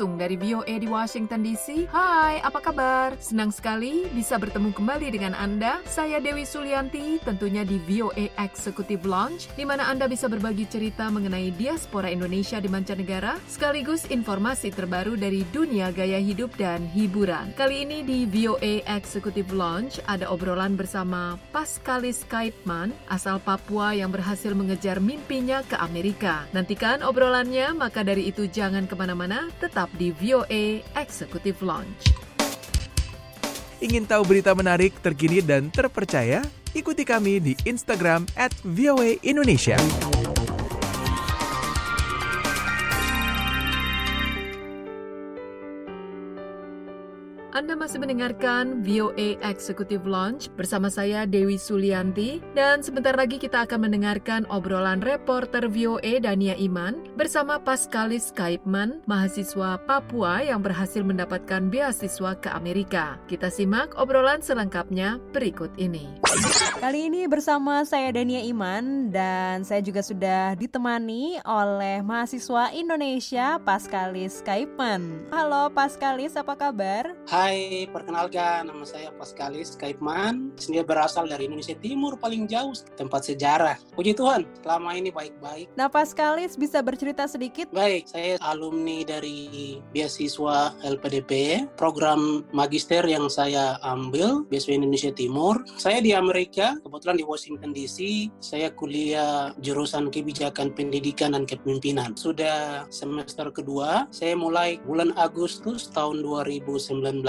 Langsung dari VOA di Washington DC. Hai, apa kabar? Senang sekali bisa bertemu kembali dengan Anda. Saya Dewi Sulianti, tentunya di VOA Executive Lounge, di mana Anda bisa berbagi cerita mengenai diaspora Indonesia di mancanegara, sekaligus informasi terbaru dari dunia gaya hidup dan hiburan. Kali ini di VOA Executive Lounge ada obrolan bersama Pascalis Kaipman, asal Papua yang berhasil mengejar mimpinya ke Amerika. Nantikan obrolannya, maka dari itu jangan ke mana-mana, tetap di VOA Executive Lounge. Ingin tahu berita menarik, terkini, dan terpercaya? Ikuti kami di Instagram at Indonesia. Masih mendengarkan VOA Executive Launch bersama saya Dewi Sulianti dan sebentar lagi kita akan mendengarkan obrolan reporter VOA Dania Iman bersama Pascalis Kaipman, mahasiswa Papua yang berhasil mendapatkan beasiswa ke Amerika. Kita simak obrolan selengkapnya berikut ini. Kali ini bersama saya Dania Iman dan saya juga sudah ditemani oleh mahasiswa Indonesia Pascalis Kaipman. Halo Pascalis, apa kabar? Hai, perkenalkan nama saya Pascalis Kaipman. Sendiri berasal dari Indonesia Timur paling jauh tempat sejarah. Puji Tuhan, selama ini baik-baik. Nah Pascalis bisa bercerita sedikit? Baik, saya alumni dari beasiswa LPDP, program magister yang saya ambil, beasiswa Indonesia Timur. Saya di Amerika, kebetulan di Washington DC, saya kuliah jurusan kebijakan pendidikan dan kepemimpinan. Sudah semester kedua, saya mulai bulan Agustus tahun 2019.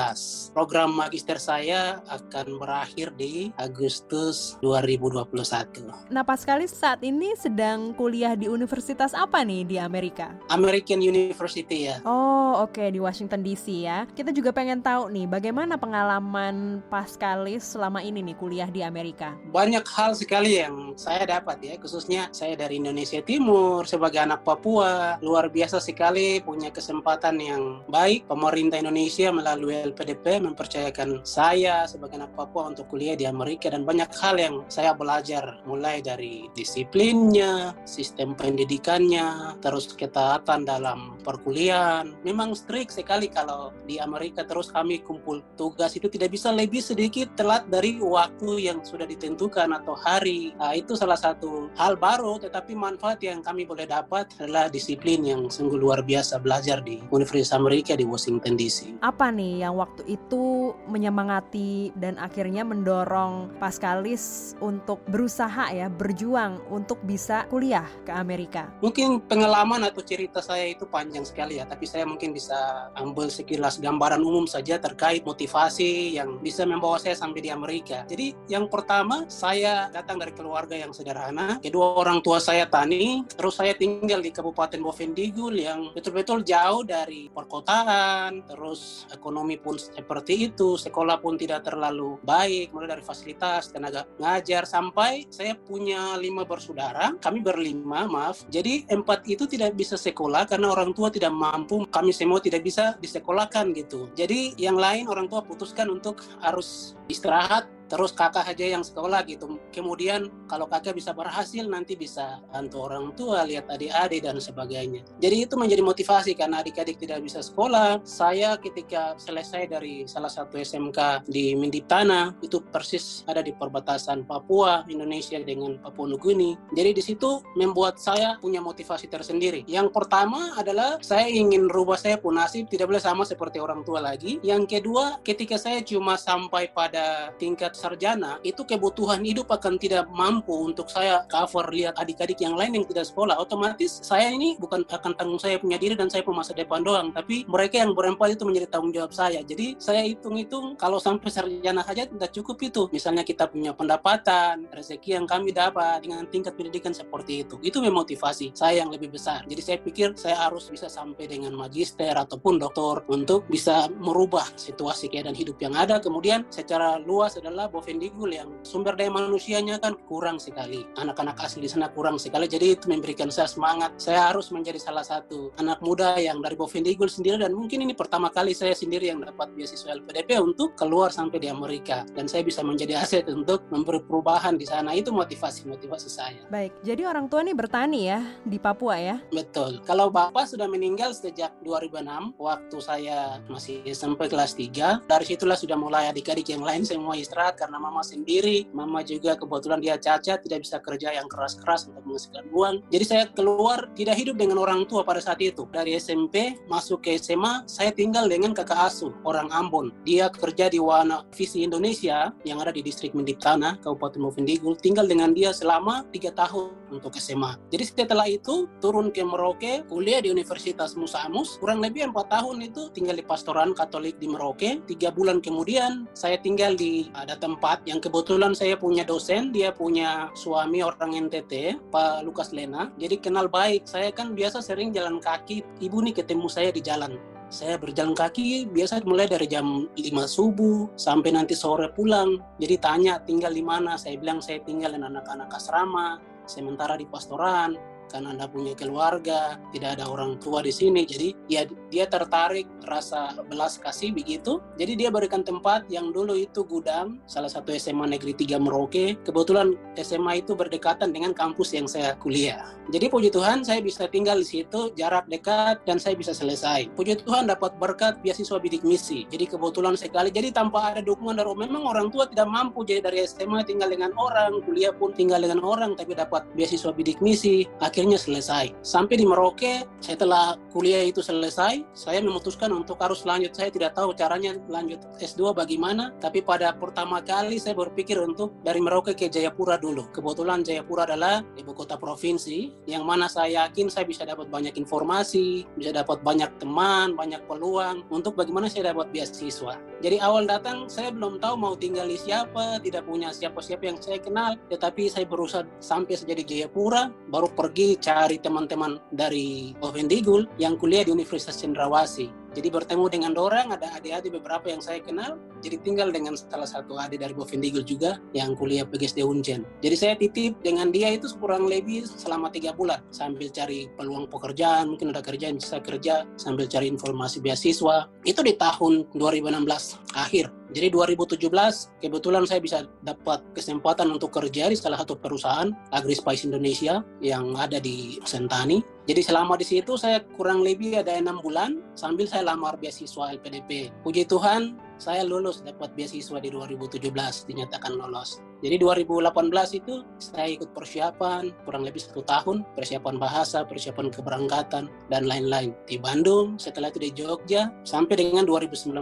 Program magister saya akan berakhir di Agustus 2021. Nah Pascalis saat ini sedang kuliah di universitas apa nih di Amerika? American University ya. Oh oke di Washington DC ya. Kita juga pengen tahu nih bagaimana pengalaman Pascalis selama ini nih kuliah di Amerika. Banyak hal sekali yang saya dapat ya, khususnya saya dari Indonesia Timur sebagai anak Papua, luar biasa sekali punya kesempatan yang baik. Pemerintah Indonesia melalui LPDP mempercayakan saya sebagai anak Papua untuk kuliah di Amerika dan banyak hal yang saya belajar mulai dari disiplinnya, sistem pendidikannya, terus ketaatan dalam perkuliahan. Memang strict sekali kalau di Amerika terus kami kumpul tugas itu tidak bisa lebih sedikit telat dari waktu yang sudah ditentukan atau hari. Nah, itu salah satu hal baru tetapi manfaat yang kami boleh dapat adalah disiplin yang sungguh luar biasa belajar di Universitas Amerika di Washington DC. Apa nih yang waktu itu menyemangati dan akhirnya mendorong Pascalis untuk berusaha ya berjuang untuk bisa kuliah ke Amerika? Mungkin pengalaman atau cerita saya itu panjang sekali ya, tapi saya mungkin bisa ambil sekilas gambaran umum saja terkait motivasi yang bisa membawa saya sampai di Amerika. Jadi yang pertama saya datang dari keluarga yang sederhana, kedua orang tua saya tani, terus saya tinggal di Kabupaten Bovendigul yang betul-betul jauh dari perkotaan, terus ekonomi pun seperti itu, sekolah pun tidak terlalu baik, mulai dari fasilitas, tenaga ngajar, sampai saya punya lima bersaudara, kami berlima, maaf. Jadi empat itu tidak bisa sekolah karena orang tua tidak mampu, kami semua tidak bisa disekolahkan gitu. Jadi yang lain orang tua putuskan untuk harus istirahat terus kakak aja yang sekolah gitu. Kemudian kalau kakak bisa berhasil nanti bisa bantu orang tua, lihat adik-adik dan sebagainya. Jadi itu menjadi motivasi karena adik-adik tidak bisa sekolah. Saya ketika selesai dari salah satu SMK di Mindiptana itu persis ada di perbatasan Papua Indonesia dengan Papua Nugini. Jadi di situ membuat saya punya motivasi tersendiri. Yang pertama adalah saya ingin rubah saya pun nasib tidak boleh sama seperti orang tua lagi. Yang kedua ketika saya cuma sampai pada tingkat sarjana itu kebutuhan hidup akan tidak mampu untuk saya cover. Lihat adik-adik yang lain yang tidak sekolah otomatis saya ini bukan akan tanggung saya punya diri dan saya punya masa depan doang tapi mereka yang berempat itu menjadi tanggung jawab saya. Jadi saya hitung-hitung kalau sampai sarjana saja tidak cukup itu. Misalnya kita punya pendapatan rezeki yang kami dapat dengan tingkat pendidikan seperti itu. Itu memotivasi saya yang lebih besar. Jadi saya pikir saya harus bisa sampai dengan magister ataupun doktor untuk bisa merubah situasi keadaan hidup yang ada. Kemudian secara luas adalah Bovendigul yang sumber daya manusianya kan kurang sekali. Anak-anak asli di sana kurang sekali. Jadi itu memberikan saya semangat. Saya harus menjadi salah satu anak muda yang dari Bovendigul sendiri dan mungkin ini pertama kali saya sendiri yang dapat beasiswa LPDP untuk keluar sampai di Amerika dan saya bisa menjadi aset untuk memberi perubahan di sana. Itu motivasi-motivasi saya. Baik, jadi orang tua nih bertani ya di Papua ya. Betul. Kalau Bapak sudah meninggal sejak 2006, waktu saya masih SMP kelas 3, dari situlah sudah mulai adik-adik yang lain semua istirahat karena mama sendiri. Mama juga kebetulan dia cacat, tidak bisa kerja yang keras-keras untuk menghasilkan uang. Jadi saya keluar tidak hidup dengan orang tua pada saat itu. Dari SMP masuk ke SMA, saya tinggal dengan kakak asuh, orang Ambon. Dia kerja di Wana Visi Indonesia yang ada di distrik Mendiptana, Kabupaten Movendigul. Tinggal dengan dia selama tiga tahun untuk SMA. Jadi setelah itu turun ke Merauke, kuliah di Universitas Musa Amus. Kurang lebih empat tahun itu tinggal di pastoran Katolik di Merauke. Tiga bulan kemudian saya tinggal di ada tempat yang kebetulan saya punya dosen, dia punya suami orang NTT, Pak Lukas Lena. Jadi kenal baik. Saya kan biasa sering jalan kaki. Ibu nih ketemu saya di jalan saya berjalan kaki biasa mulai dari jam 5 subuh sampai nanti sore pulang. Jadi tanya tinggal di mana? Saya bilang saya tinggal dengan anak-anak asrama, sementara di pastoran karena anda punya keluarga, tidak ada orang tua di sini. Jadi ya dia tertarik rasa belas kasih begitu. Jadi dia berikan tempat yang dulu itu gudang salah satu SMA Negeri 3 Merauke. Kebetulan SMA itu berdekatan dengan kampus yang saya kuliah. Jadi puji Tuhan saya bisa tinggal di situ jarak dekat dan saya bisa selesai. Puji Tuhan dapat berkat beasiswa bidik misi. Jadi kebetulan sekali. Jadi tanpa ada dukungan dari memang orang tua tidak mampu jadi dari SMA tinggal dengan orang, kuliah pun tinggal dengan orang tapi dapat beasiswa bidik misi. Akhirnya selesai. Sampai di Merauke setelah kuliah itu selesai, saya memutuskan untuk harus lanjut. Saya tidak tahu caranya lanjut S2 bagaimana, tapi pada pertama kali saya berpikir untuk dari Merauke ke Jayapura dulu. Kebetulan Jayapura adalah ibu kota provinsi, yang mana saya yakin saya bisa dapat banyak informasi, bisa dapat banyak teman, banyak peluang untuk bagaimana saya dapat beasiswa. Jadi awal datang saya belum tahu mau tinggal di siapa, tidak punya siapa-siapa yang saya kenal, tetapi saya berusaha sampai saya di Jayapura, baru pergi cari teman-teman dari Bovendigul yang kuliah di Universitas Cendrawasih. Jadi bertemu dengan orang, ada adik-adik beberapa yang saya kenal, jadi tinggal dengan salah satu adik dari Bovendigul juga yang kuliah PGSD Uncen. Jadi saya titip dengan dia itu kurang lebih selama tiga bulan sambil cari peluang pekerjaan, mungkin ada kerjaan bisa kerja sambil cari informasi beasiswa. Itu di tahun 2016 akhir. Jadi 2017 kebetulan saya bisa dapat kesempatan untuk kerja di salah satu perusahaan Agrispice Indonesia yang ada di Sentani. Jadi selama di situ saya kurang lebih ada enam bulan sambil saya lamar beasiswa LPDP. Puji Tuhan saya lulus dapat beasiswa di 2017 dinyatakan lolos. Jadi 2018 itu saya ikut persiapan kurang lebih satu tahun persiapan bahasa, persiapan keberangkatan dan lain-lain di Bandung. Setelah itu di Jogja sampai dengan 2019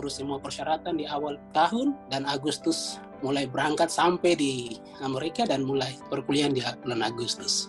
urus semua persyaratan di awal tahun dan Agustus mulai berangkat sampai di Amerika dan mulai perkuliahan di bulan Agustus.